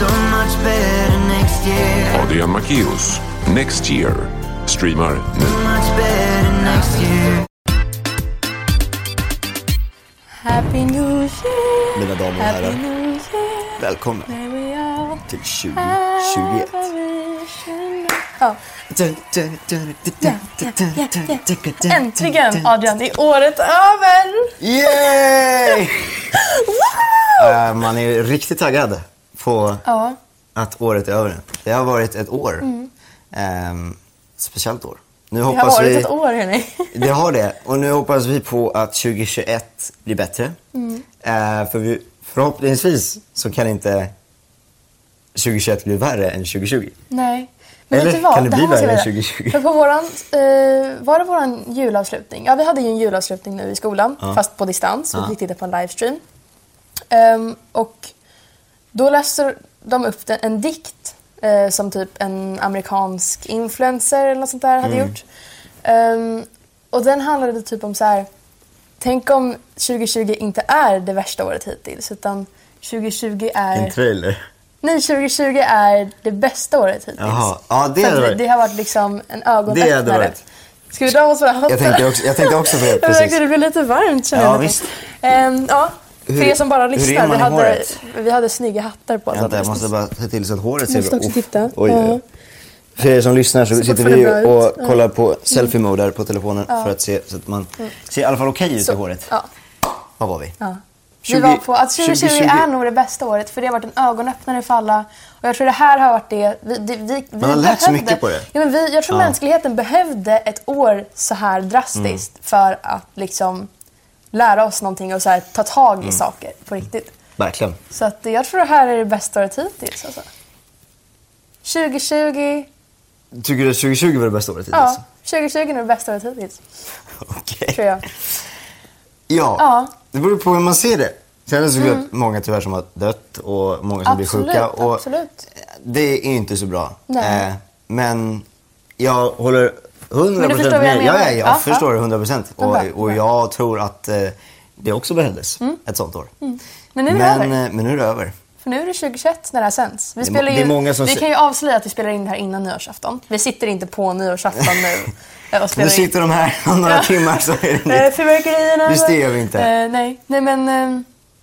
so much better next year. Adrian Macchios Next Year streamar nu. Much better next year. Happy New Year, Mina damer och Happy herrar, New Year, välkomna till Have 2021. a vision. Ja, äntligen Adrian, det är året över! Yay! Eh, man är riktigt taggad på Ja, att året är över. Det har varit ett år. Ehm, speciellt år. Nu det har hoppas varit vi... ett år hörni. Det har det. Och nu hoppas vi på att 2021 blir bättre. Mm. Eh, för vi, förhoppningsvis så kan inte 2021 bli värre än 2020. Nej. Men Eller vet du vad? kan det bli här måste värre än säga. 2020? För på våran, eh, var det våran julavslutning? Ja, vi hade ju en julavslutning nu i skolan, fast på distans. Vi fick titta på en livestream. Ehm, och då läste de upp en dikt eh, som typ en amerikansk influencer eller något sånt där hade Mm. gjort. Ehm, och den handlade typ om så här. Tänk om 2020 inte är det värsta året hittills utan 2020 är... En trailer. Nej, 2020 är det bästa året hittills. Jaha. Ja, det hade varit- det har varit liksom en Det ögonöppnare. varit. Ska vi dra oss hattar? Jag tänkte också, jag tänkte också på det. Precis. det blev lite varmt känner Ja, jag. visst. Ehm, ja, för Hur- er som bara lyssnar. Vi hade, vi hade snygga hattar på oss. Vänta, jag måste bara se till så att håret ser bra titta. Oj, Ja. oj. För er som lyssnar så, Så sitter vi och ut. Ja. kollar på selfie-mode här på telefonen för att se så att man ser i alla fall okej ut Så, i håret. Ja, Vad var vi? ja. 20 vi var på att 2020, 2020. är nog det bästa året för det har varit en ögonöppnare för alla. Och jag tror det här har varit det. Vi, det, vi, vi Man har lärt sig mycket på det. Ja, men vi, jag tror Ja. mänskligheten behövde ett år så här drastiskt Mm. för att liksom lära oss någonting och så här, ta tag i Mm. saker på riktigt. Verkligen. Så att jag tror det här är det bästa året hittills. Alltså. 2020, Tycker du att 2020 var det bästa året hittills? ja, 2020 är det bästa året hittills. Okej. Tror jag. Ja, Ja. Mm. det beror på hur man ser det. Sen är det såklart många tyvärr som har dött och många som Absolut, blir sjuka. Och absolut. Det är inte så bra. Nej. Eh, men jag håller 100% Men du förstår vad jag. Ja, ja, jag Ja, förstår det 100%. Ja, bra, Och, och jag tror att eh, det också behövdes ett sånt år. Men nu är det Men, över. eh, men nu är det över. För nu är det 2021 när det här sänds. Vi, spelar ju, som vi kan ju avslöja att vi spelar in det här innan nyårsafton. Vi sitter inte på nyårsafton nu och Nu sitter de här om några timmar så är det nytt. Eh, Fyrverkerierna. Just det gör vi inte. Eh, nej. nej, men eh,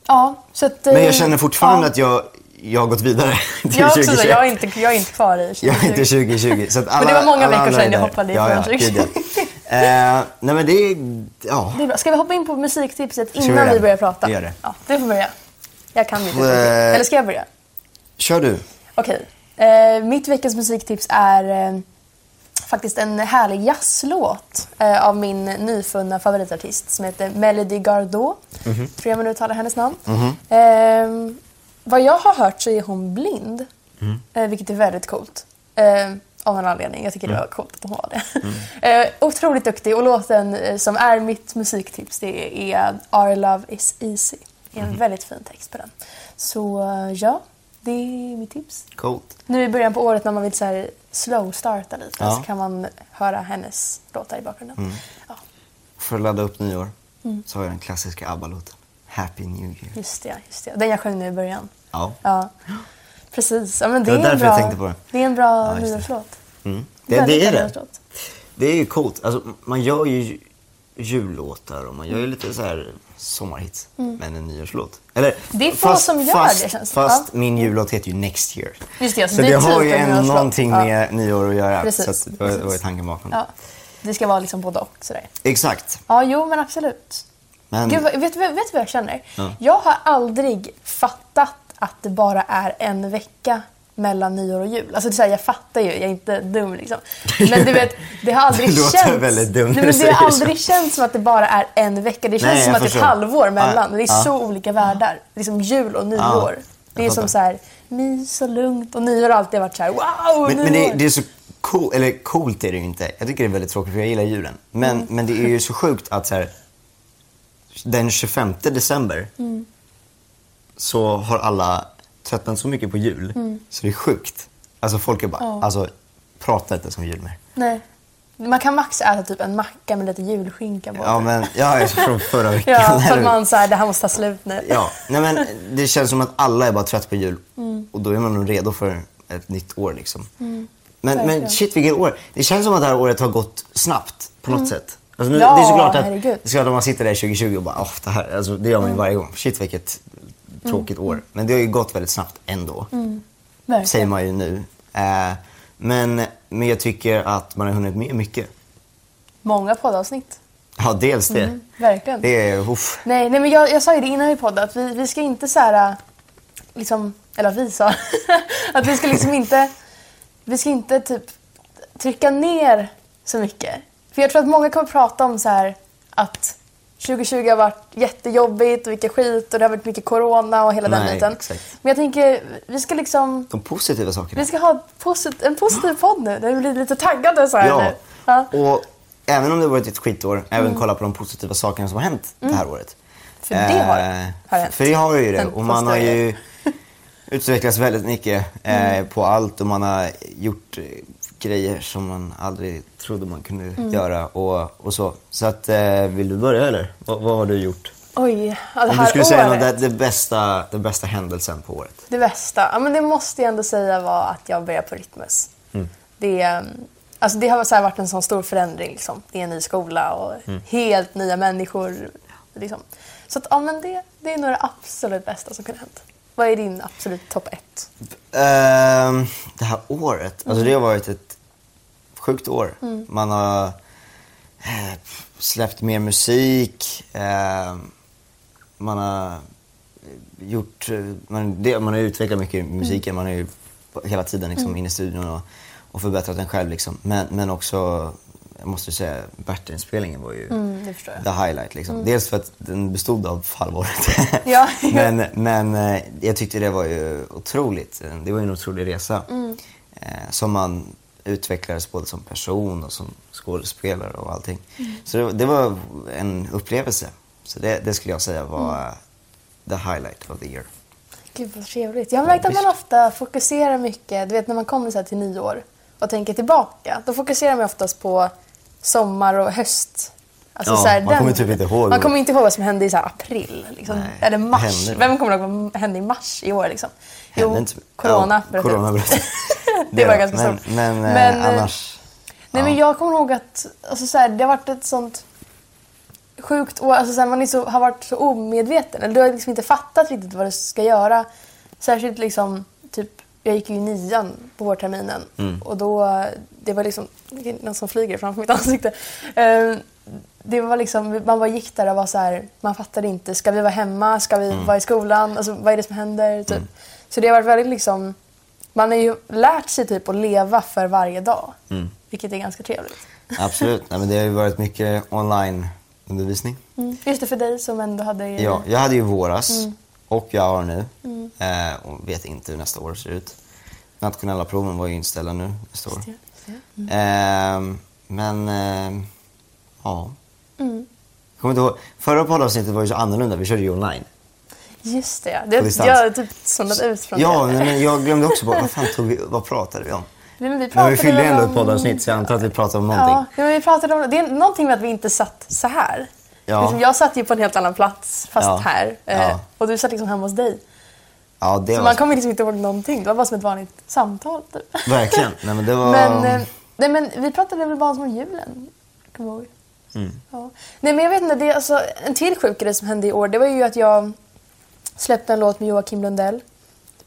ja. Så att, Men eh, jag känner fortfarande att jag, jag har gått vidare till Jag, också, så, 2021. jag, är inte, jag är inte kvar i 2020. Jag är inte 2020. Så alla, det var många veckor sedan jag hoppade ifrån ja, 2020. ja. eh, Nej men det är... Ja. Det är bra. Ska vi hoppa in på musiktipset vi innan det? vi börjar prata? Vi gör det. Ja, du får börja. Jag kan inte. Eh. Eller ska jag börja? Kör du. Okej. Eh, mitt veckans musiktips är eh, faktiskt en härlig jazzlåt eh, av min nyfunna favoritartist som heter Melody Gardot. Mhm. Tror jag man uttalar hennes namn. Eh, vad jag har hört så är hon blind, Mhm. eh, vilket är väldigt coolt. Eh, av någon anledning. Jag tycker det Mm. var coolt att hon var det. Eh, otroligt duktig och låten eh, som är mitt musiktips det är Our Love Is Easy. Det är en Mhm. väldigt fin text på den. Så eh, ja, det är mitt tips. Coolt. Nu i början på året när man vill så här slow-starta lite Ja. så kan man höra hennes låtar i bakgrunden. Ja, För att ladda upp nyår Mm. så har jag den klassiska ABBA-låten. Happy New Year. just det, just det. Den jag sjöng nu i början. Ja. Ja. Precis. Ja, men det, Det var är en därför bra, jag tänkte på det. Det är en bra Ja, nyårslåt. Mm. Det, det är det. Det är ju coolt. Alltså, man gör ju ju- jullåtar och man gör ju lite så här sommarhits. Men en nyårslåt. Eller, Mm. Det är få som gör fast, det, känns. Fast Ja. min jullåt heter ju Next Year. Just det, alltså, så det det har ju typ en nyårslåt. någonting Ja. med nyår att göra. Precis, så att, det var, ju tanken bakom. Ja. Det ska vara liksom både och sådär. Exakt. Ja, jo men absolut. Men, Gud, vet, du- vet du vad jag känner? Ja. Jag har aldrig fattat att det bara är en vecka mellan nyår och jul. Alltså det är så här, jag fattar ju, jag är inte dum liksom. Men du vet, det har aldrig låter känts... väldigt dum när du men det säger har så. aldrig känts som att det bara är en vecka. Det känns Nej, som att det är ett halvår mellan. Ja, Det är ja. så olika världar. Liksom jul och nyår. Ja, det är som så här, mys och lugnt. Och nyår har alltid varit så här, wow, men, nyår. men det, det är så cool, eller coolt är det ju inte. Jag tycker det är väldigt tråkigt för jag gillar julen. Men, Mm. men det är ju så sjukt att så här, den 25 december Mm. så har alla tröttnat så mycket på jul så det är sjukt. Alltså folk är bara, Mm. Ja. alltså prata inte som jul mer. Nej. Man kan max äta typ en macka med lite julskinka på. Ja men, ja, från förra veckan. Ja, för man säger det här måste ta slut nu. Ja, nej men det känns som att alla är bara trött på jul. Mm. och då är man nog redo för ett nytt år liksom. men, men Mm. verkligen. shit vilket år. Det känns som att det här året har gått snabbt på något sätt. Alltså, nu, Mm. Ja, det är såklart att, herregud. det är klart att man sitter där 2020 och bara, åh, det här, alltså, det gör man ju varje gång. Shit vilket tråkigt år. Men det har ju gått väldigt snabbt ändå. Verkligen. Säger man ju nu. Eh, men, men jag tycker att man har hunnit med mycket. Många poddavsnitt. Ja, dels det. Mm, verkligen. Det är, uff. Nej, nej men jag, jag sa ju det innan vi poddade att vi, vi ska inte så här, liksom, eller vi sa, att vi ska liksom inte, vi ska inte typ trycka ner så mycket. För jag tror att många kommer prata om så här att 2020 har varit jättejobbigt och vilka skit och det har varit mycket corona och hela den Nej, biten. exakt. Men jag tänker, vi ska liksom, De positiva sakerna. vi ska ha posit- en positiv podd nu. Det blir lite taggade så här Ja, nu. Ja. och även om det varit ett skitår, även kolla på de positiva sakerna som har hänt det här året. Mm. För det har, Eh, har hänt. För det har ju det. Och man har ju utvecklats väldigt mycket eh, Mm. på allt och man har gjort grejer som man aldrig trodde man kunde Mm. göra och, och så. Så att, eh, vill du börja eller? Vad, vad har du gjort? Oj, ja, det Om här du skulle säga något, året. det, det bästa, den bästa händelsen på året. Det bästa, ja, men det måste jag ändå säga var att jag började på Rytmus. Det, mm, alltså det har så varit en sån stor förändring. Liksom. Det är en ny skola och helt nya människor. Liksom. Så att, ja, men det, det är nog det absolut bästa som kunde hänt. Vad är din absolut topp ett? Ehm, det här året, alltså det har varit ett sjukt år. Man har eh, släppt mer musik, ehm, man har gjort, eh, man, det, man har utvecklat mycket i musiken, man har ju hela tiden liksom inne i studion och, och förbättrat den själv liksom. Men, men också, jag måste säga, Bertil-inspelningen var ju Mm, the highlight liksom. Dels för att den bestod av halvåret. Ja. men, men eh, jag tyckte det var ju otroligt. Det var ju en otrolig resa. Mm. Eh, som man utvecklades både som person och som skådespelare och allting. Mm. Så det, det var en upplevelse. Så det, det skulle jag säga var Mm. the highlight of the year. Gud vad trevligt. Jag har märkt att man ofta fokuserar mycket, du vet när man kommer så här till nyår och tänker tillbaka. Då fokuserar man oftast på sommar och höst. Alltså Ja, så här, man kommer typ inte ihåg. Man kommer inte ihåg vad som hände i så här april. Liksom. Nej, Eller mars. Vem kommer ihåg vad som hände i mars i år? Liksom? Hände inte- corona. Ja, bröt corona ut. det var ganska men, stort. Men, eh, Men, eh, annars... Nej, men jag kommer ihåg att alltså, så här, det har varit ett sånt sjukt år. Alltså, så här, man så, har varit så omedveten. Eller du har liksom inte fattat riktigt vad du ska göra. Särskilt liksom, typ, jag gick ju i nian på vårterminen. Mm. Och då, det var liksom, någon som flyger framför mitt ansikte. Eh, det var liksom, man bara gick där och var så här, man fattade inte. Ska vi vara hemma? Ska vi Mm. vara i skolan? Alltså, vad är det som händer? Typ. Så det har varit väldigt liksom, man har ju lärt sig typ att leva för varje dag. Mm. Vilket är ganska trevligt. Absolut. Nej, men det har ju varit mycket online-undervisning. Mm. Just det, för dig som ändå hade... Ja, jag hade ju våras Mm. och jag har nu. Eh, och vet inte hur nästa år ser ut. Nationella proven var ju inställda nu nästa år. Mm. Ehm, men, ehm, ja. Mm. Jag kommer inte ihåg. Förra poddavsnittet var ju så annorlunda. Vi körde ju online. Just det, ja. Det, jag har typ zonat ut från Ja, det. men, men jag glömde också bort, vad fan tog vi, vad pratade vi om? Nej, men vi Men vi fyllde ändå ett poddavsnitt så jag antar att vi pratade om någonting. Ja, ja, men vi pratade om... Det är någonting med att vi inte satt så här. Ja. Liksom, jag satt ju på en helt annan plats, fast Ja. här. Eh, Ja. Och du satt liksom hemma hos dig. Ja, det Så var... man kommer liksom inte ihåg någonting. Det var bara som ett vanligt samtal. Typ. Verkligen. Nej, men det var... Men, eh, nej, men vi pratade väl bara om julen. Kommer jag ihåg. Mm. Ja. Nej, men jag vet inte. Det är alltså, en till sjuk grej som hände i år det var ju att jag släppte en låt med Joakim Lundell.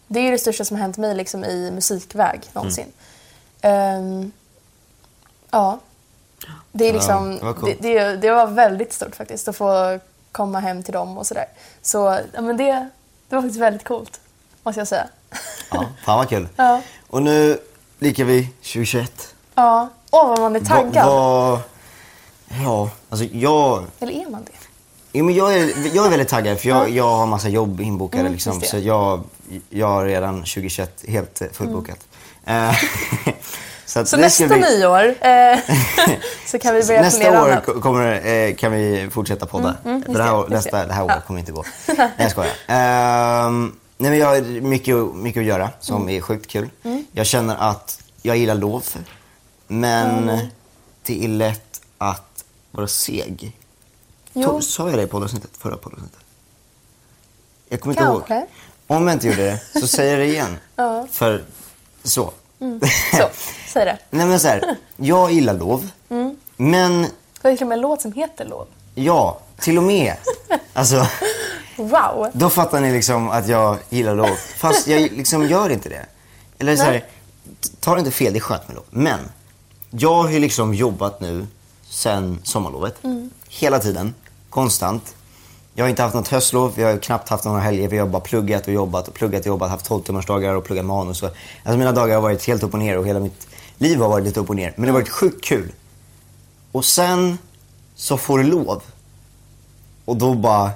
Det är det största som har hänt mig liksom, i musikväg någonsin. Ehm, ja. Det, är Ja, liksom, det var coolt. det, det, det var väldigt stort faktiskt att få komma hem till dem och sådär. Så ja, men det, det var faktiskt väldigt coolt, måste jag säga. Ja, fan vad kul. Ja. Och nu likar vi 2021. Ja. Åh, vad man är taggad. Va, va, ja, alltså jag... Eller är man det? Jo, men jag, är, jag är väldigt taggad för jag, jag har massa jobb inbokade. Mm, liksom, så jag, jag har redan 2021 helt fullbokat. Eh, så Så nästa bli- nyår eh, så kan vi börja Nästa år annat. kommer, eh, kan vi fortsätta podda. mm, det, här, det, år- just nästa, det. här året Ja. kommer inte gå. Nej, jag skojar. Ehm, nej, men jag har mycket, mycket att göra som Mm. är sjukt kul. Jag känner att jag gillar lov. Men det är lätt att vara seg. Jo. Sa jag det i poddavsnittet? Förra poddavsnittet? Jag kommer inte Kanske. ihåg. Om jag inte gjorde det så säger jag det igen. Ja. För så. Så, säg det. Nej men så här, jag gillar lov. Mm. Men Det är till och med en låt som heter Lov. ja, till och med. Alltså, Wow! då fattar ni liksom att jag gillar lov. Fast jag liksom gör inte det. Eller så här, ta det inte fel, det är skönt med lov. Men, jag har ju liksom jobbat nu sen sommarlovet. Mm. Hela tiden, konstant. Jag har inte haft något höstlov, jag har knappt haft några helger. Vi har bara pluggat och jobbat och pluggat och jobbat, haft 12 timmarsdagar och pluggat manus. Och, alltså mina dagar har varit helt upp och ner och hela mitt liv har varit lite upp och ner. Men det har varit sjukt kul. Och sen så får du lov. Och då bara,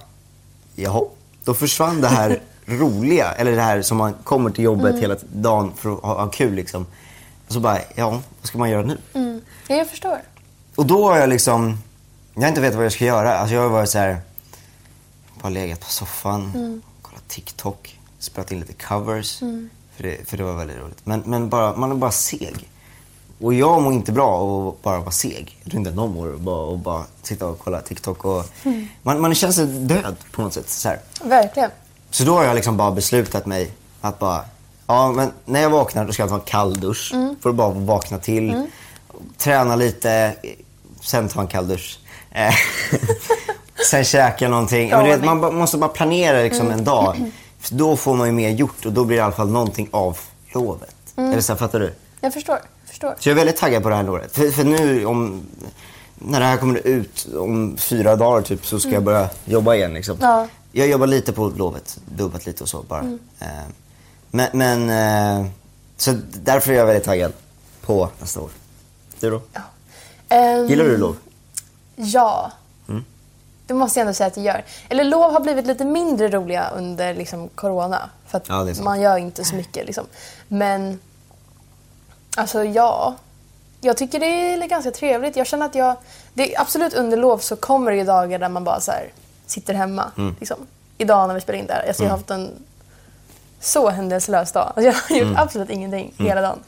jaha. Då försvann det här roliga, eller det här som man kommer till jobbet hela dagen för att ha, ha kul liksom. Och så bara, ja, vad ska man göra nu? Mm. Ja, jag förstår. Och då har jag liksom, jag har inte vetat vad jag ska göra. Alltså jag har varit så här, bara legat på soffan, kollat TikTok, spelat in lite covers. För, det, för det var väldigt roligt. Men, men bara, man är bara seg. Och jag mår inte bra av att bara vara seg. Jag tror inte att någon mår av att bara sitta och kolla TikTok. Och, man, man känner sig död på något sätt. Så, här. Verkligen. så då har jag liksom bara beslutat mig att bara, ja men när jag vaknar då ska jag ta en kall dusch. För att bara vakna till. Träna lite, sen ta en kall dusch. Eh, sen käka någonting. Men du vet, man måste bara planera liksom en dag. För då får man ju mer gjort och då blir det i alla fall någonting av lovet. Eller så fattar du? Jag förstår. Jag förstår. Så jag är väldigt taggad på det här året. För, för nu om, när det här kommer ut om fyra dagar typ så ska jag börja jobba igen liksom. Ja. Jag jobbar lite på lovet, dubbat lite och så bara. Eh, men, men eh, så därför är jag väldigt taggad på nästa år. Du då? Ehm, Gillar du lov? Ja. Mm. Det måste jag ändå säga att jag gör. Eller lov har blivit lite mindre roliga under liksom, corona. För att Ja, man gör inte så mycket. Liksom. Men alltså ja. Jag tycker det är ganska trevligt. Jag känner att jag... Det, absolut under lov så kommer det ju dagar där man bara så här, sitter hemma. Mm. Liksom. Idag när vi spelar in där. Alltså, Jag har haft en så händelselös dag. Alltså, jag har Mm. gjort absolut ingenting hela dagen.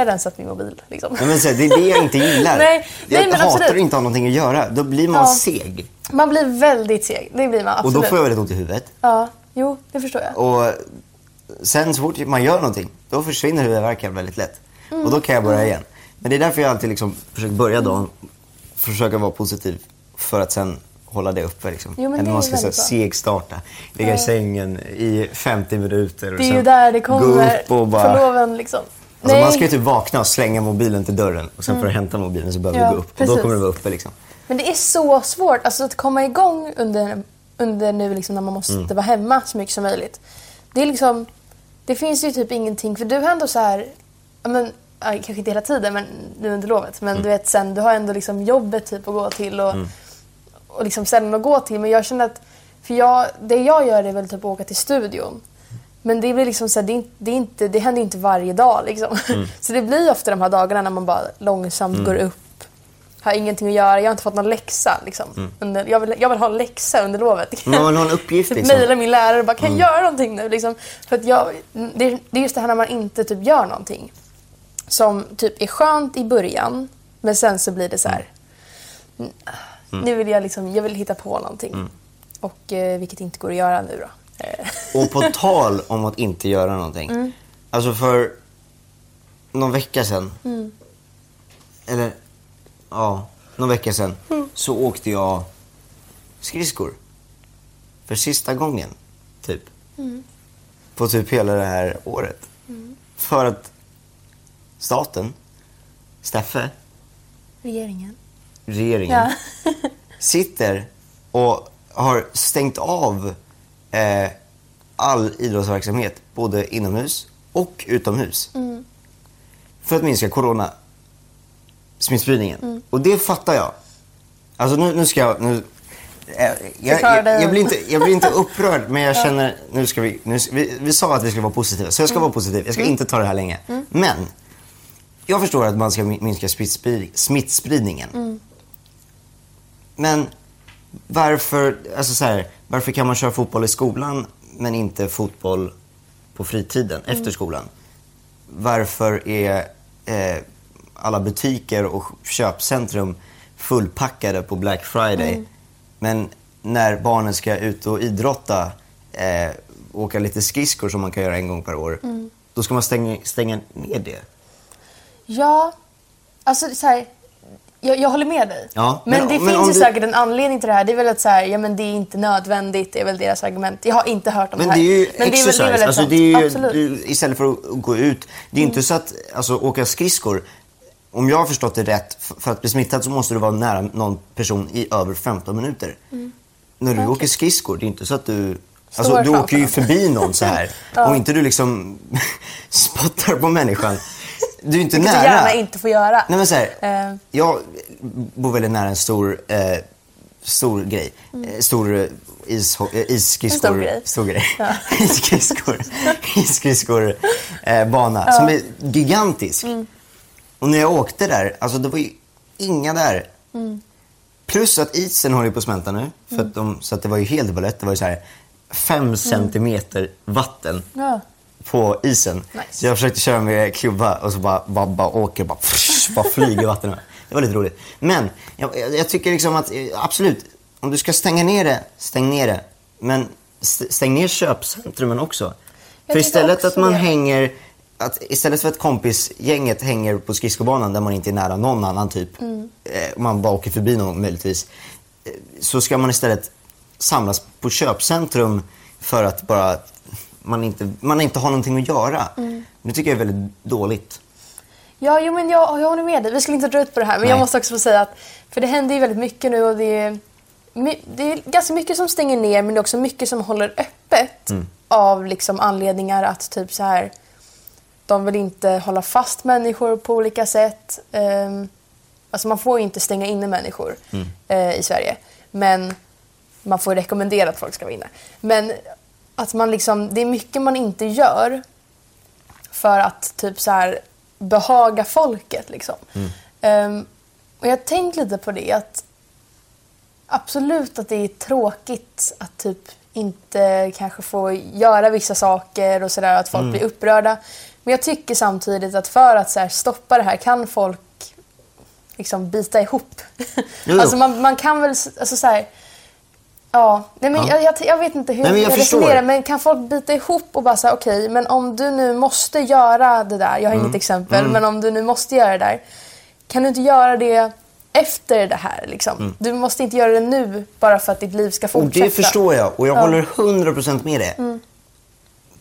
Jag har rensat min mobil. Liksom. Nej, men så, det är det jag inte gillar. Nej, jag nej, men hatar absolut. att inte ha någonting att göra. Då blir man Ja. seg. Man blir väldigt seg. Det blir man Och absolut. då får jag väldigt ont i huvudet. Ja, jo, det förstår jag. Och sen så fort man gör någonting, då försvinner huvudvärken väldigt lätt. Och då kan jag börja igen. Men det är därför jag alltid liksom försöker börja dagen, försöka vara positiv för att sen hålla det uppe. Liksom. Jo, men är man ska så segstarta, ligga i sängen i 50 minuter och Det är ju där det gå kommer upp och bara... på loven liksom. Alltså man ska ju typ vakna och slänga mobilen till dörren och sen för att hämta mobilen så behöver Mm. Ja, du gå upp. Och då kommer du vara uppe liksom. Men det är så svårt alltså, att komma igång under, under nu liksom, när man måste Mm. vara hemma så mycket som möjligt. Det är liksom, det finns ju typ ingenting, för du har ändå så här, men, kanske inte hela tiden men nu under lovet, men Mm. du vet sen, du har ändå liksom jobbet typ att gå till och, och liksom ställen att gå till. Men jag känner att, för jag, det jag gör är väl typ att åka till studion. Men det blir liksom så här, det, det, är inte, det händer inte varje dag liksom. Mm. Så det blir ofta de här dagarna när man bara långsamt går upp har ingenting att göra. Jag har inte fått någon läxa. Liksom. Under, jag, vill, jag vill ha en läxa under lovet. Man vill ha en uppgift liksom. Mejla min lärare och bara, kan jag göra någonting nu? Liksom. För att jag, det, det är just det här när man inte typ gör någonting. Som typ är skönt i början, men sen så blir det så här. "Mm, Nu vill jag liksom, jag vill hitta på någonting. Och eh, vilket inte går att göra nu då. Eh, Och på tal om att inte göra någonting. Mm. Alltså för någon vecka sedan. Mm. Eller, ja, någon vecka sedan. Mm. Så åkte jag skridskor. För sista gången, typ. Mm. På typ hela det här året. För att staten, Steffe, regeringen. regeringen, Ja. sitter och har stängt av eh, all idrottsverksamhet, både inomhus och utomhus. För att minska corona smittspridningen. Och det fattar jag. Alltså nu, nu ska jag... Nu, eh, jag, jag, dig. jag, blir inte, jag blir inte upprörd, men jag känner... Nu ska vi, nu, vi, vi sa att vi ska vara positiva, så jag ska vara positiv. Jag ska inte ta det här länge. Men, jag förstår att man ska mi- minska smittsprid, smittspridningen. Men varför, alltså så här, varför kan man köra fotboll i skolan men inte fotboll på fritiden efter skolan? Varför är eh, alla butiker och köpcentrum fullpackade på Black Friday men när barnen ska ut och idrotta eh, åka lite skridskor som man kan göra en gång per år. Mm. Då ska man stänga, stänga ner det. Ja, alltså så här, jag, jag håller med dig. Ja, men, men- det men finns om ju du- säkert en anledning till det här. Det är väl att så här, ja, men det är inte nödvändigt, det är väl deras argument. Jag har inte hört om Men det det här. är ju men exercise. det är väl, det är väl ett alltså, det är ju, Absolut. Mm. du, istället för att gå ut. Det är inte så att alltså, åka skridskor. Om jag har förstått det rätt, för att bli smittad så måste du vara nära någon person i över 15 minuter. När du åker skridskor, det är inte så att du... Alltså, du åker ju förbi någon så här. Och inte du liksom spottar på människan. Du är inte Vilket nära. du gärna inte får göra. Nej men så här, Eh. jag bor väldigt nära en stor, eh, stor grej. Eh, stor eh, is, isskridskor. Mm. En stor grej. Stor grej. isskridskor. isskridskor eh, bana som är gigantisk. Mm. Och när jag åkte där, alltså det var ju inga där. Mm. Plus att isen håller på att smälta nu. För att de, så att det var ju helt balett. Det var ju så här fem centimeter vatten Ja. På isen. Nice. Så jag försökte köra med klubba och så bara, bara, bara åker, bara, bara flyger vattnet. Det var lite roligt. Men jag, jag, tycker liksom att, eh, absolut, om du ska stänga ner det, stäng ner det. Men st- stäng ner köpcentrumen också. Jag för istället också att man det. hänger, att istället för att kompisgänget hänger på skridskobanan där man inte är nära någon annan typ, Mm. eh, man bara åker förbi någon möjligtvis, eh, så ska man istället samlas på köpcentrum för att bara man inte, man inte har någonting att göra. Mm. Det tycker jag är väldigt dåligt. Ja, jo, men jag, jag håller med dig. Vi skulle inte dra ut på det här, men jag Nej. måste också få säga att för det händer ju väldigt mycket nu och det är, det är ganska mycket som stänger ner men det är också mycket som håller öppet Mm. av liksom anledningar att typ så här de vill inte hålla fast människor på olika sätt. Um, alltså man får ju inte stänga inne människor Mm. eh, i Sverige. Men man får rekommendera att folk ska vara inne. Men att man liksom, det är mycket man inte gör för att typ så här behaga folket liksom. Ehm, och jag har tänkt lite på det att absolut att det är tråkigt att typ inte kanske få göra vissa saker och sådär att folk Mm. blir upprörda. Men jag tycker samtidigt att för att så här, stoppa det här kan folk liksom bita ihop. jo. alltså man, man kan väl, alltså så här, Ja, nej men Ja. Jag, jag, jag vet inte hur Nej, men jag jag resonerar men kan folk bita ihop och bara säga okej men om du nu måste göra det där, jag har Mm. inget exempel, men om du nu måste göra det där kan du inte göra det efter det här liksom? Du måste inte göra det nu bara för att ditt liv ska Mm. Och fortsätta. det förstår jag och jag Ja. håller 100% med det. Mm.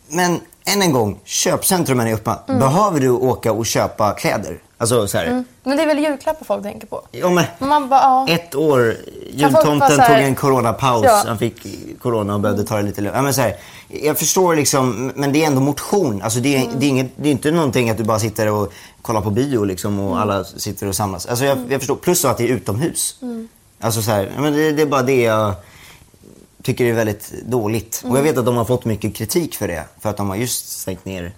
Men än en gång, köpcentrumen är öppna. Mm. Behöver du åka och köpa kläder? Alltså så här. Men det är väl julklappar folk tänker på? Ja, men Man bara, ja. ett år, jultomten tog en coronapaus. Ja. Han fick corona och behövde ta det lite lugnt. Ja, men så här, jag förstår liksom, men det är ändå motion. Alltså det, är, Mm. det, är inget, det är inte någonting att du bara sitter och kollar på bio liksom, och Mm. alla sitter och samlas. Alltså jag, jag förstår. Plus att det är utomhus. Alltså så här, men det, det är bara det jag tycker är väldigt dåligt. Och jag vet att de har fått mycket kritik för det. För att de har just stängt ner.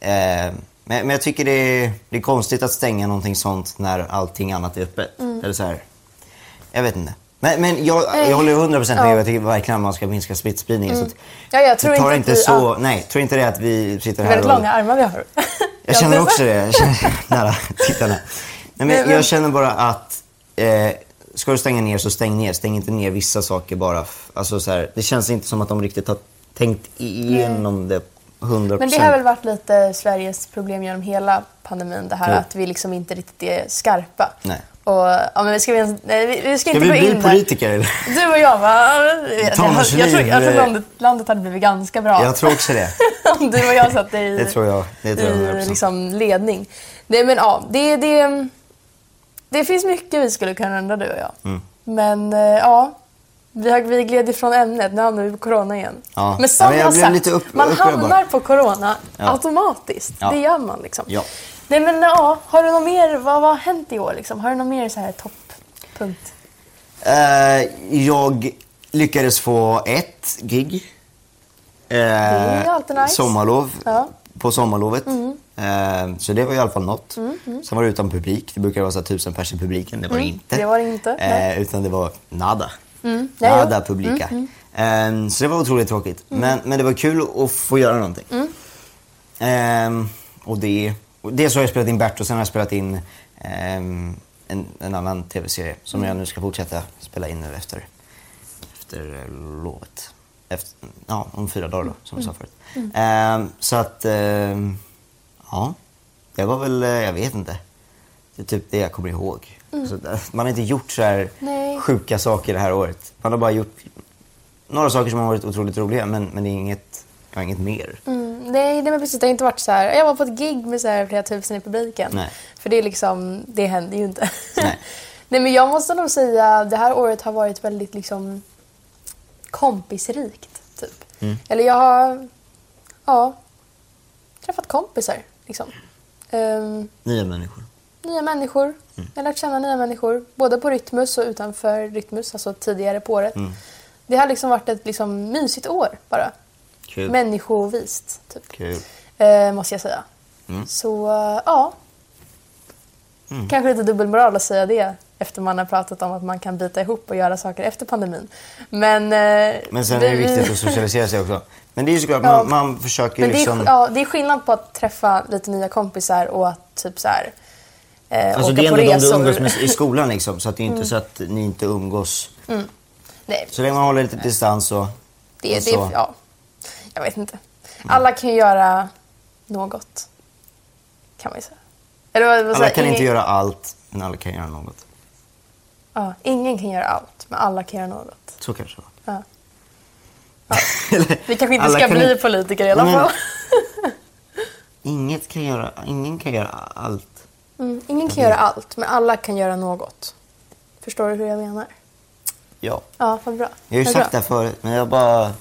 Eh, men, men jag tycker det är, det är konstigt att stänga någonting sånt när allting annat är öppet. Eller så här. Jag vet inte. Men, men jag, jag håller 100% med. Ja. Jag tycker verkligen att man ska minska smittspridningen. Så att, Ja, jag tror inte inte att vi- så... Nej, tror inte det att vi sitter här väldigt och... långa armar vi har. Jag känner också det. Jag känner nära tittarna. Nej, men Jag känner bara att eh, ska du stänga ner så stäng ner. Stäng inte ner vissa saker bara. Alltså, så här, det känns inte som att de riktigt har tänkt igenom det 100%. Men det har väl varit lite Sveriges problem genom hela pandemin. Det här Jo. att vi liksom inte riktigt är skarpa. Nej. Och, ja, men vi ska, vi, nej, vi, vi ska, Ska inte vi gå bli in där. politiker eller? Du och jag va? Jag, jag, jag, tror, jag tror eh. landet, landet hade blivit ganska bra. Jag tror också det. Om du och jag satt i, Det tror jag. Det tror jag i 100%. liksom, ledning. Nej, men ja, det, det, det finns mycket vi skulle kunna ändra du och jag. Mm. Men eh, ja, vi, har, vi gled ifrån ämnet. Nu hamnar vi på corona igen. Ja. Men som Ja, men jag jag sagt, upp- man hamnar på corona Ja. automatiskt. Ja. Det gör man liksom. Ja. Nej men ja, har du något mer, vad, vad har hänt i år liksom? Har du något mer så här toppunkt? Eh, jag lyckades få ett gig. Eh, är ju alltid nice. Sommarlov. Ja. Mm. På sommarlovet. Eh, så det var i alla fall något. Sen var det utan publik. Det brukar vara så tusen pers i publiken. Det var det inte. Mm. det var det inte. Mm. Utan det var nada. Ja, Mm, Nada publika. Eh, så det var otroligt tråkigt. Men, men det var kul att få göra någonting. Mm. Eh, och det, och dels har jag spelat in Bert och sen har jag spelat in ehm, en, en annan tv-serie som Mm. jag nu ska fortsätta spela in nu efter, efter eh, lovet. efter, ja, om fyra dagar då, som jag sa förut. Ehm, så att, ehm, ja. Det var väl, eh, jag vet inte. Det är typ det jag kommer ihåg. Där- man har inte gjort så här Nej. sjuka saker det här året. Man har bara gjort några saker som har varit otroligt roliga men, men det är inget, jag har inget mer. Mm, nej, nej, men precis. Det har inte varit så här. Jag var på ett gig med så här flera tusen i publiken. Nej. För det är liksom, det händer ju inte. Nej. nej, men jag måste nog säga det här året har varit väldigt liksom kompisrikt. Typ. Mm. Eller jag har, ja, träffat kompisar. Liksom. Ehm, Nya människor. Nya människor. Jag har lärt känna nya människor. Både på Rytmus och utanför Rytmus, alltså tidigare på året. Det har liksom varit ett liksom mysigt år bara. Kul. Människovist, typ. Kul. Eh, måste jag säga. Mm. Så, eh, ja. Kanske lite dubbelmoral att säga det efter man har pratat om att man kan bita ihop och göra saker efter pandemin. Men, eh, Men sen är det vi- viktigt att socialisera sig också. Men det är ju såklart, Ja. man, man försöker Men det, liksom... är, ja, det är skillnad på att träffa lite nya kompisar och att typ så här, eh, Alltså det är ändå de du umgås med i skolan liksom. Så att det är inte så att ni inte umgås. Nej, Så länge man håller lite distans och... det, och det, så. ja, jag vet inte. Alla kan ju göra något. Kan man ju säga. Eller Alla säger- kan inte ingen- göra allt, men alla kan göra något. Ja, ingen kan göra allt, men alla kan göra något. Så kanske det. Ja. Eller, Vi kanske inte alla ska kan bli inte- politiker i alla fall. Inget kan göra, ingen kan göra allt. Mm, ingen kan göra allt, men alla kan göra något. Förstår du hur jag menar? Ja. Ja, vad bra. Jag har ju sagt det bra. här förut, men jag bara,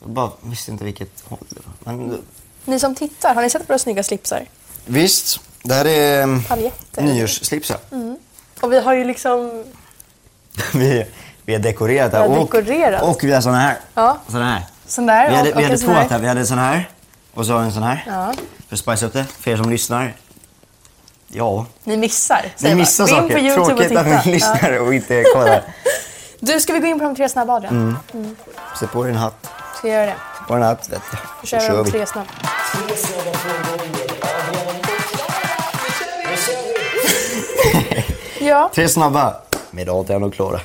jag bara visste inte vilket håll det var. Men, Ni som tittar, har ni sett våra snygga slipsar? visst, det här är um, Paljetter. nyårsslipsar. Och vi har ju liksom... vi, vi har dekorerat Vi här. och, dekorerat. och vi har såna här. Ja. Såna här. Sån där. Vi hade, och, vi och hade två här. här. Vi hade en sån här och så har vi en sån här. Ja. För att spice upp det. För er som lyssnar. Ja, Ni missar, ni missar man. Gå in saker. på YouTube och Tråkigt titta. att ni lyssnar och inte kollar. Ja. Du, ska vi gå in på de tre snabba Adrian? Mm. Sätt på dig en hatt. Ska jag göra det? På en hatt, vet du. Då kör vi de tre snabba. ja, Tre snabba. Med Adrian och Klara.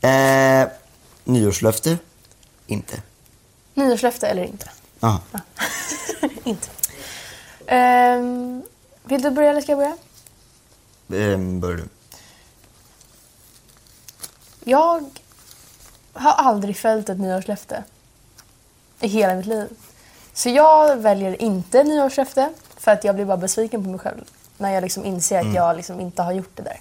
Eh, nyårslöfte? Inte. nyårslöfte eller inte? Aha. inte. Ehm, vill du börja eller ska jag börja? Ehm, börjar du? Jag har aldrig följt ett nyårslöfte i hela mitt liv. Så jag väljer inte nyårslöfte för att jag blir bara besviken på mig själv när jag liksom inser att jag liksom inte har gjort det där.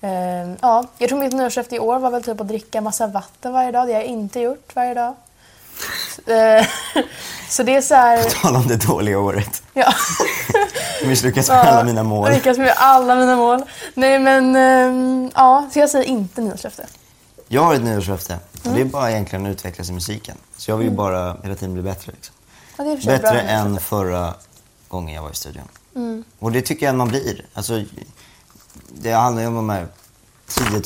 Ehm, ja, jag tror mitt nyårslöfte i år var väl typ att dricka massa vatten varje dag. Det har jag inte gjort varje dag. Ehm, så det är så här... Tala om det dåliga året. Ja. Misslyckats med alla mina mål. Lyckas med alla mina mål. Nej men, ehm, ja, så jag säger inte nyårslöfte. Jag har ett nyårslöfte. Mm. det är bara egentligen att utvecklas i musiken. Så jag vill ju bara hela tiden bli bättre. Liksom. Ja, Bättre bra än förra gången jag var i studion. Mm. Och det tycker jag man blir. Alltså, det handlar ju om de här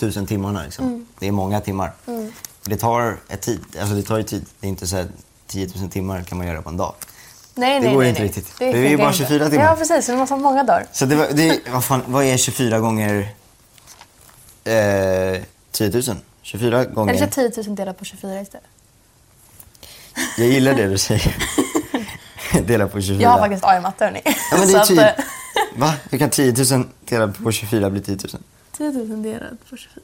10 000 timmarna. Liksom. Mm. Det är många timmar. Och Det tar ett tid. Alltså det tar ju tid. Det är inte så här 10 000 timmar kan man göra på en dag. Nej, Det nej, går nej, inte nej. riktigt. Det är ju bara inte. 24 timmar. Ja, precis. Så det måste ha många dagar. Så det, var, det vad, fan, vad är 24 gånger eh, 10 000? 24 gånger... Eller så 10 000 delat på 24 istället. Jag gillar det du säger. Dela på 24. Jag har faktiskt A i matte, hörni. Ja, men det är typ... eh, Va? Hur kan 10 000 delat på 24 bli 10 000? 10 000 delat på 24.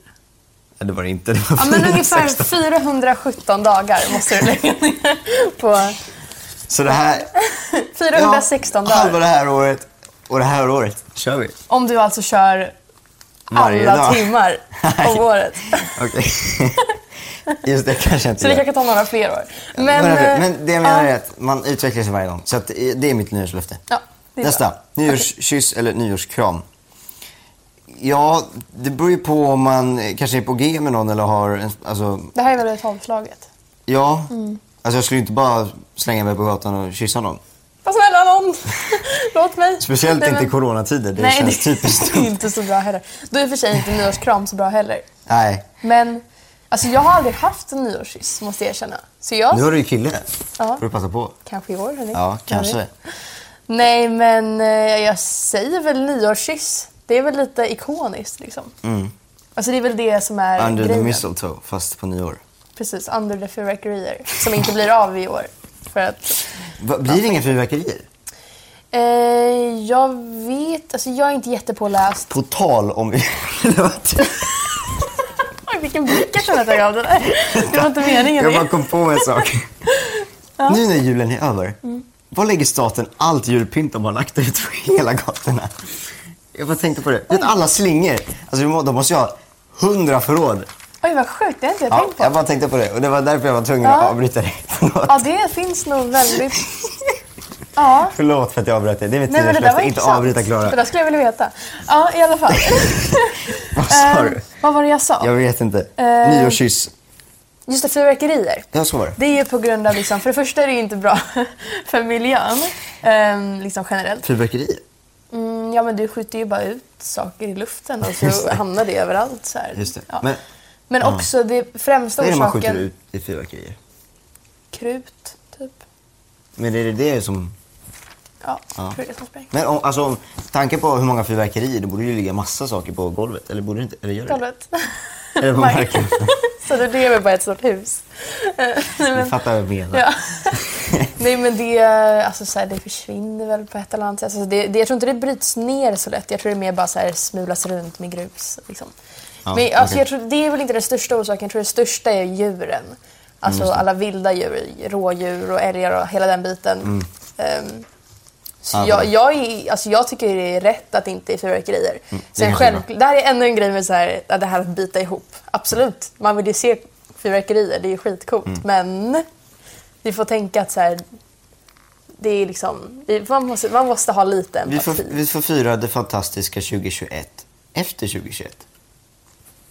Ja, det var det inte. Det var Ja, men ungefär 416. 417 dagar måste du lägga ner på... Så det här... 416 ja, Halva dagar. det här året och det här året kör vi. Om du alltså kör Varje alla dag. timmar Nej. om året. Okej. Just det kanske inte Så vi gör. kanske ta några fler år. Men, Men, eh, men det jag menar är att man utvecklar sig varje gång. Så att eh, det är mitt nyårslöfte. Ja, det är Nästa. Nyårskyss eller nyårskram. Ja, det beror ju på om man kanske är på G med någon eller har... En, alltså, Det här är väl ett tolvslaget? ja. Mm. Alltså jag skulle inte bara slänga mig på gatan och kyssa någon. Vad snälla någon, låt mig. Speciellt Nej, inte i men- coronatider. Det Nej, känns det typiskt är dumt. inte så bra heller. Då är i och för sig inte nyårskram så bra heller. Nej. Men alltså, jag har aldrig haft en nyårskyss, måste jag erkänna. Så jag, Nu har du ju kille. Ja. får du passa på. kanske i år, hörni. Ja, kanske. Nej, men eh, jag säger väl nyårskyss. Det är väl lite ikoniskt liksom. Mm. Alltså det är väl det som är Under the grejen. mistletoe, fast på nyår. Precis, under the fyrverkerier. Som inte blir av i år. För att, Va, blir det inga fyrverkerier? eh, jag vet, alltså jag är inte jättepåläst. På tal om... Oj, vilken blick jag kände att jag gav det där. Det var inte meningen. jag bara kom på en sak. Nu när julen är över, Mm. var lägger staten allt julpynt de har lagt ut på hela gatorna? Jag bara tänkte på det. Vet, alla slingor. Alltså, de må- de måste ju ha hundra förråd. Oj, vad sjukt. Det har inte jag Ja, tänkt på. jag bara tänkte på det och det var därför jag var tvungen Ja. att avbryta dig. Förlåt. Ja, det finns nog väldigt... Ja. Förlåt för att jag avbröt dig. Det är mitt det var nyårslöfte. Inte avbryta Det Klara. där skulle jag vilja veta. Ja, i alla fall. Vad sa du? Eh, vad var det jag sa? Jag vet inte. Eh. Nyårskyss. Just det, fyrverkerier. Ja, så var det. Det är ju på grund av, liksom, för det första är det ju inte bra för miljön, ehm, liksom generellt. Fyrverkerier. Mm, ja, men du skjuter ju bara ut saker i luften och så hamnar det överallt. Så det. Ja. Men Men ja. också det främsta vad är det man orsaken... skjuter ut i fyrverkerier? Krut, typ. Men är det det som... Ja, Ja. det som sprängs. Men om, alltså, om tanken på hur många fyrverkerier, det borde ju ligga massa saker på golvet. Eller borde det inte? Eller gör det? Golvet. Eller på marken. så det lever bara ett stort hus. Nej, Du men, fattar vad jag menar. ja. Nej men det, alltså, så här, det försvinner väl på ett eller annat sätt. Alltså, det, det, jag tror inte det bryts ner så lätt. Jag tror det är mer bara så här, smulas runt med grus. Liksom. Ja, men alltså, okej. jag tror, det är väl inte den största orsaken. Jag tror det största är djuren. Alltså Mm, alla vilda djur, rådjur och älgar och hela den biten. Så Mm. Ja, jag, bra. jag, är, alltså jag tycker det är rätt att det inte är fyrverkerier. det Sen själv, det här är ännu en grej med så här, att det här att bita ihop. Absolut, man vill ju se fyrverkerier, det är ju skitcoolt. Mm. Men vi får tänka att så här, det är liksom, man måste, man måste ha lite Vi får, empati. vi får fira det fantastiska 2021 efter 2021.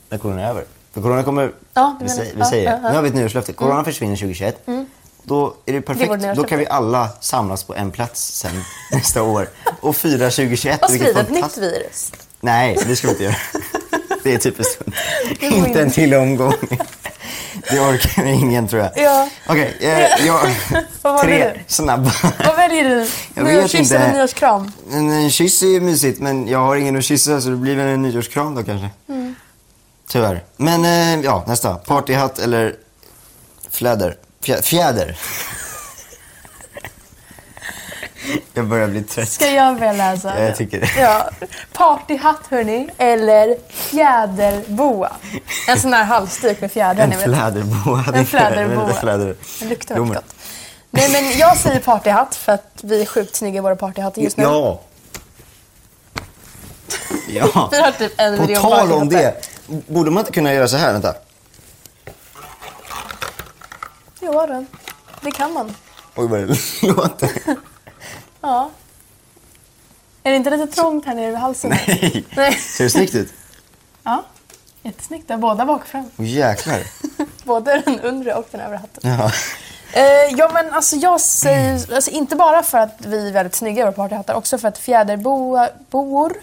När corona är över. För corona kommer... Ja, vi, säger, vi säger, ja, ja. nu har vi ett nyårslöfte. Corona försvinner 2021. Då är det perfekt. vårt Då kan vi alla samlas på en plats sen nästa år och fira 2021. Och sprida ett nytt virus. Nej, det ska vi inte göra. Det är typiskt. Det var Inte en till omgång. Det orkar ingen tror jag. Ja. Okej, eh, jag, tre snabba. Vad väljer du? Jag Nyårskyss eller nyårskram? En, en kyss är ju mysigt, men jag har ingen att kyssa så det blir väl en nyårskram då kanske. Mm. Tyvärr. Men eh, ja, nästa. Partyhatt eller fläder? Fjä, fjäder. Jag börjar bli trött. Ska jag börja läsa? Ja, jag tycker det. Ja. Partyhatt hörni, eller fjäderboa. En sån här halsduk med fjädrar En fläderboa. En fläderboa. Fläder. Den luktar väldigt gott. Nej men jag säger partyhatt för att vi är sjukt snygga i våra partyhattar just nu. Ja. Ja. Vi har typ en På tal om det, borde man inte kunna göra så här? Vänta. Jo det kan man. Oj, vad det låter. Ja. Är det inte lite trångt här nere vid halsen? Nej. Nej. Ser det snyggt ut? Ja, jättesnyggt. Där, båda bak och fram. Åh jäklar. Både den undre och den övre hatten. Ja. Eh, ja men alltså jag säger, alltså inte bara för att vi är väldigt snygga i våra partyhattar, också för att fjäderbor,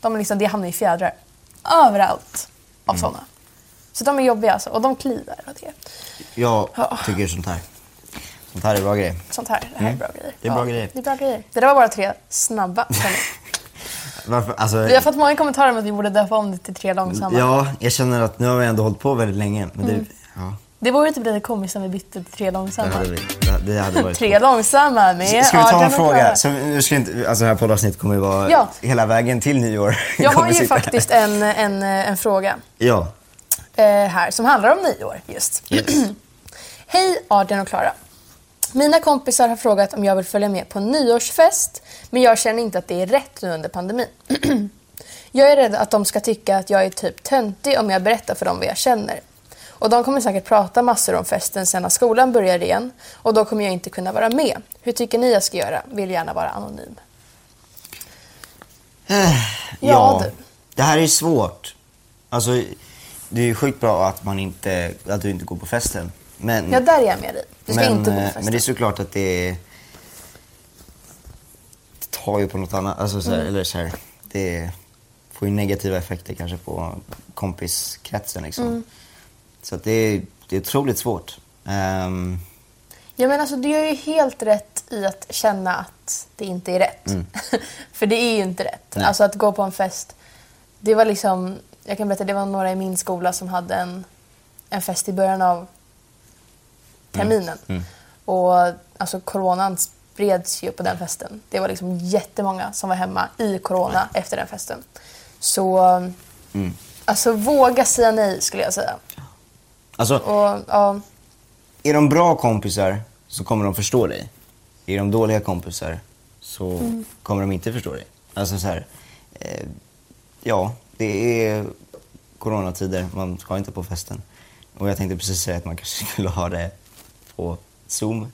de liksom, det hamnar i fjädrar överallt av sådana. Så de är jobbiga alltså, och de kliar och det. Jag Ja. tycker sånt här. Sånt här är bra grejer. Sånt här, det här är bra grejer. Mm. Det är bra grejer. Det är bra grejer. Det där var bara tre snabba. Varför? Alltså, vi har fått många kommentarer om att vi borde döpa om det till tre långsamma. ja, jag känner att nu har vi ändå hållit på väldigt länge. Men det, ja, Det vore typ lite komiskt om vi bytte till tre det långsamma. hade, vi, det, det hade varit Tre långsamma med Ska vi ta en fråga? Så nu ska inte, alltså det här poddavsnittet kommer ju vara Ja. hela vägen till nyår. Jag har ju här. faktiskt en, en, en fråga. Ja. eh, här som handlar om nyår just. Hej Adrian och Klara. Mina kompisar har frågat om jag vill följa med på nyårsfest men jag känner inte att det är rätt nu under pandemin. jag är rädd att de ska tycka att jag är typ töntig om jag berättar för dem vad jag känner. Och de kommer säkert prata massor om festen sen när skolan börjar igen och då kommer jag inte kunna vara med. Hur tycker ni jag ska göra? Vill gärna vara anonym. Ja, du. det här är svårt. Alltså, det är ju sjukt bra att man inte, att du inte går på festen. Men, Ja, där är jag med dig. Du ska men, inte gå på eh, festen. men det är såklart att det, det tar ju på något annat. Alltså, så här, Mm. eller så här, det får ju negativa effekter kanske på kompiskretsen. Liksom. Mm. Så att det, är, det är otroligt svårt. Ehm, Ja men alltså du gör ju helt rätt i att känna att det inte är rätt. För det är ju inte rätt. Mm. Nej. Alltså att gå på en fest. Det var liksom, jag kan berätta, det var några i min skola som hade en, en fest i början av terminen. Och alltså coronan spreds ju på den festen. Det var liksom jättemånga som var hemma i corona efter den festen. Så alltså våga säga nej skulle jag säga. Alltså, Och ja, är de bra kompisar så kommer de förstå dig. Är de dåliga kompisar så Mm. kommer de inte förstå dig. Alltså så här, eh, ja, det är coronatider, man ska inte på festen. Och jag tänkte precis säga att man kanske skulle ha det på Zoom.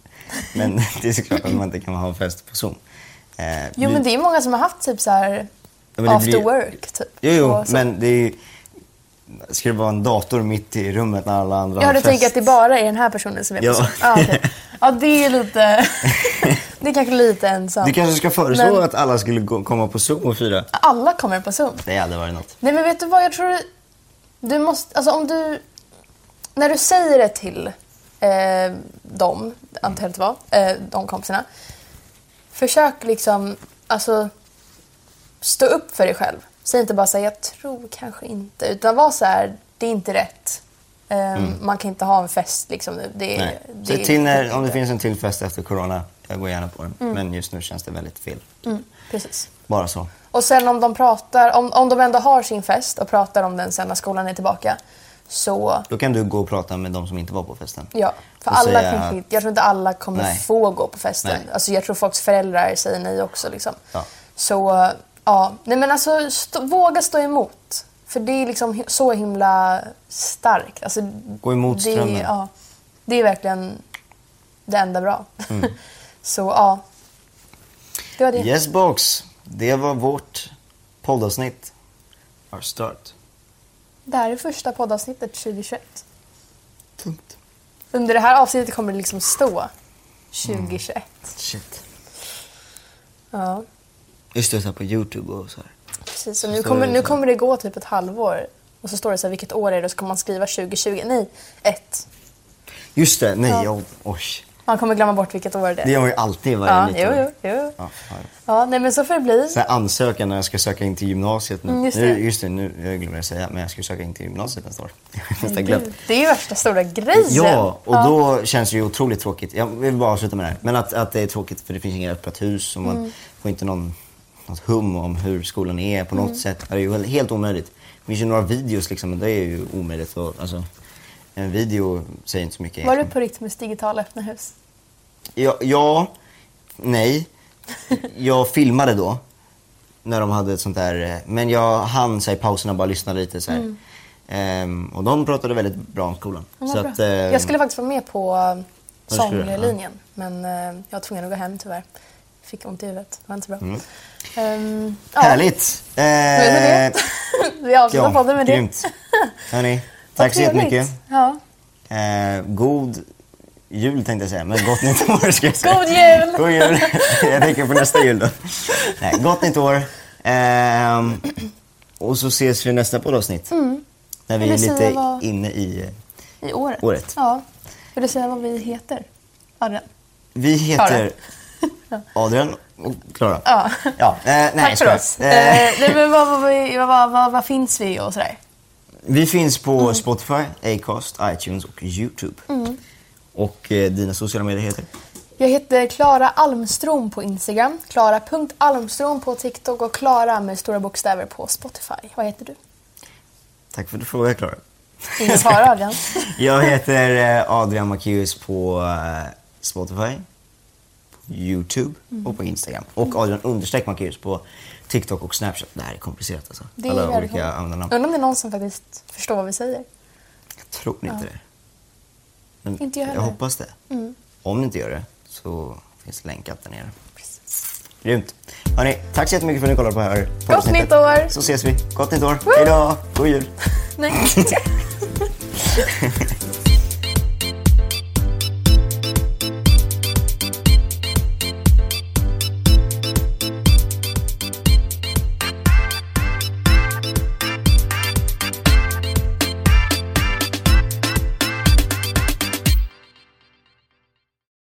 Men det är såklart att man inte kan ha en fest på Zoom. Eh, jo vi- men det är många som har haft typ så här Ja, after blir- work typ. Jo, jo men det är ju... Ska det vara en dator mitt i rummet när alla andra Ja, har du fest? tänker att det bara är den här personen som är Ja. på Zoom? Ja, okej. ja, det är lite... det är kanske lite ensamt. Du kanske ska föreslå Men- att alla skulle gå, komma på Zoom och fira? Alla kommer på Zoom. Det hade varit något. Nej men vet du vad, jag tror du, du måste, alltså om du, när du säger det till eh, dem, antar jag det var, eh, de kompisarna. Försök liksom, alltså stå upp för dig själv. Säg inte bara säga jag tror kanske inte, utan var så här, det är inte rätt. Eh, Man kan inte ha en fest liksom nu. Det, Mm. Nej. det Säg till när, om det finns en till fest efter corona. Jag går gärna på den. Men just nu känns det väldigt fel. Mm, precis. Bara så. Och sen om de pratar, om, om de ändå har sin fest och pratar om den sen när skolan är tillbaka. Så Då kan du gå och prata med de som inte var på festen. Ja, för Och alla säga inte, jag tror inte alla kommer Nej. få gå på festen. Nej. Alltså jag tror folks föräldrar säger nej också. Liksom. Ja. Så ja, nej men alltså stå, våga stå emot. För det är liksom så himla starkt. Alltså, Gå emot det, strömmen. ja, det är verkligen det enda bra. Mm. så ja, det var det. Yes box. Det var vårt poddavsnitt. Our start. Det här är första poddavsnittet 2021. Tungt. Under det här avsnittet kommer det liksom stå 2021. Shit. Ja. Just det, så här på YouTube och så här. Precis, och Så nu kommer, nu kommer det gå typ ett halvår. Och så står det så här, vilket år är det? Och så kommer man skriva 2020. Nej, ett. Just det, nej, Ja. oj. Man kommer glömma bort vilket år det är. Det gör man ju alltid varje ja, nytt jo, jo, jo. Ja. Ja, nej men så får det bli. Så ansökan när jag ska söka in till gymnasiet nu. Mm, just nu det. just det, nu, jag glömde säga, men jag ska söka in till gymnasiet nästa år. Jag nästan glömt. Det är ju värsta stora grejen. Ja, och då känns det ju otroligt tråkigt. Jag vill bara avsluta med det här. Men att, att det är tråkigt för det finns inget öppet hus och man Mm. får inte någon, något hum om hur skolan är på något Mm. sätt. Det är ju helt omöjligt. Det finns ju några videos liksom, men det är ju omöjligt. Och, alltså, en video säger inte så mycket Var du på Rytmus digitala öppna hus? Ja, ja, nej. Jag filmade då. När de hade ett sånt där. eh, Men jag hann så här, i pauserna bara lyssna lite så här. Ehm, och de pratade väldigt bra om skolan. Ja, så att, ehm, jag skulle faktiskt vara med på eh, sånglinjen. Men eh, jag var tvungen att gå hem tyvärr. Fick ont i huvudet. Det var inte så bra. Ja, Mm. Härligt! nu är det Eh. Vi avslutar ja, podden med det. grymt. Hörni, tack så jättemycket. Ja. Eh, god jul tänkte jag säga, men gott nytt år ska jag säga. God jul! God jul! jag tänker på nästa jul då. Nej, gott nytt år. Ehm, och så ses vi nästa poddavsnitt. När vi är lite vad- inne i... eh, I året. Året. Ja. Vill du säga vad vi heter? Adrian? Vi heter Adrian och Klara. Ja. ja eh, nej, Tack för oss. Eh, Eh, vad, vad, vad, vad finns vi och sådär? Vi finns på Mm. Spotify, Acast, iTunes och YouTube. Och eh, dina sociala medier heter? Jag heter Klara Almstrom på Instagram, Klara.almstrom på TikTok och Klara med stora bokstäver på Spotify. Vad heter du? Tack för att du frågade Klara. Ingen fara Adrian. Jag heter eh, Adrian Macéus på eh, Spotify, på YouTube Mm. och på Instagram. Och Adrian understreck Macéus på TikTok och Snapchat. Det här är komplicerat alltså. Det är Alla olika användarnamn. Undrar om det är någon som faktiskt förstår vad vi säger. Jag tror inte det. Men Inte jag jag heller. Mm. hoppas det. Om ni inte gör det så finns länkat där nere. Grymt. Hörni, tack så jättemycket för att ni kollade på det här poddavsnittet. nytt år! Så ses vi. Gott nytt år. Hej då! God jul! Nej.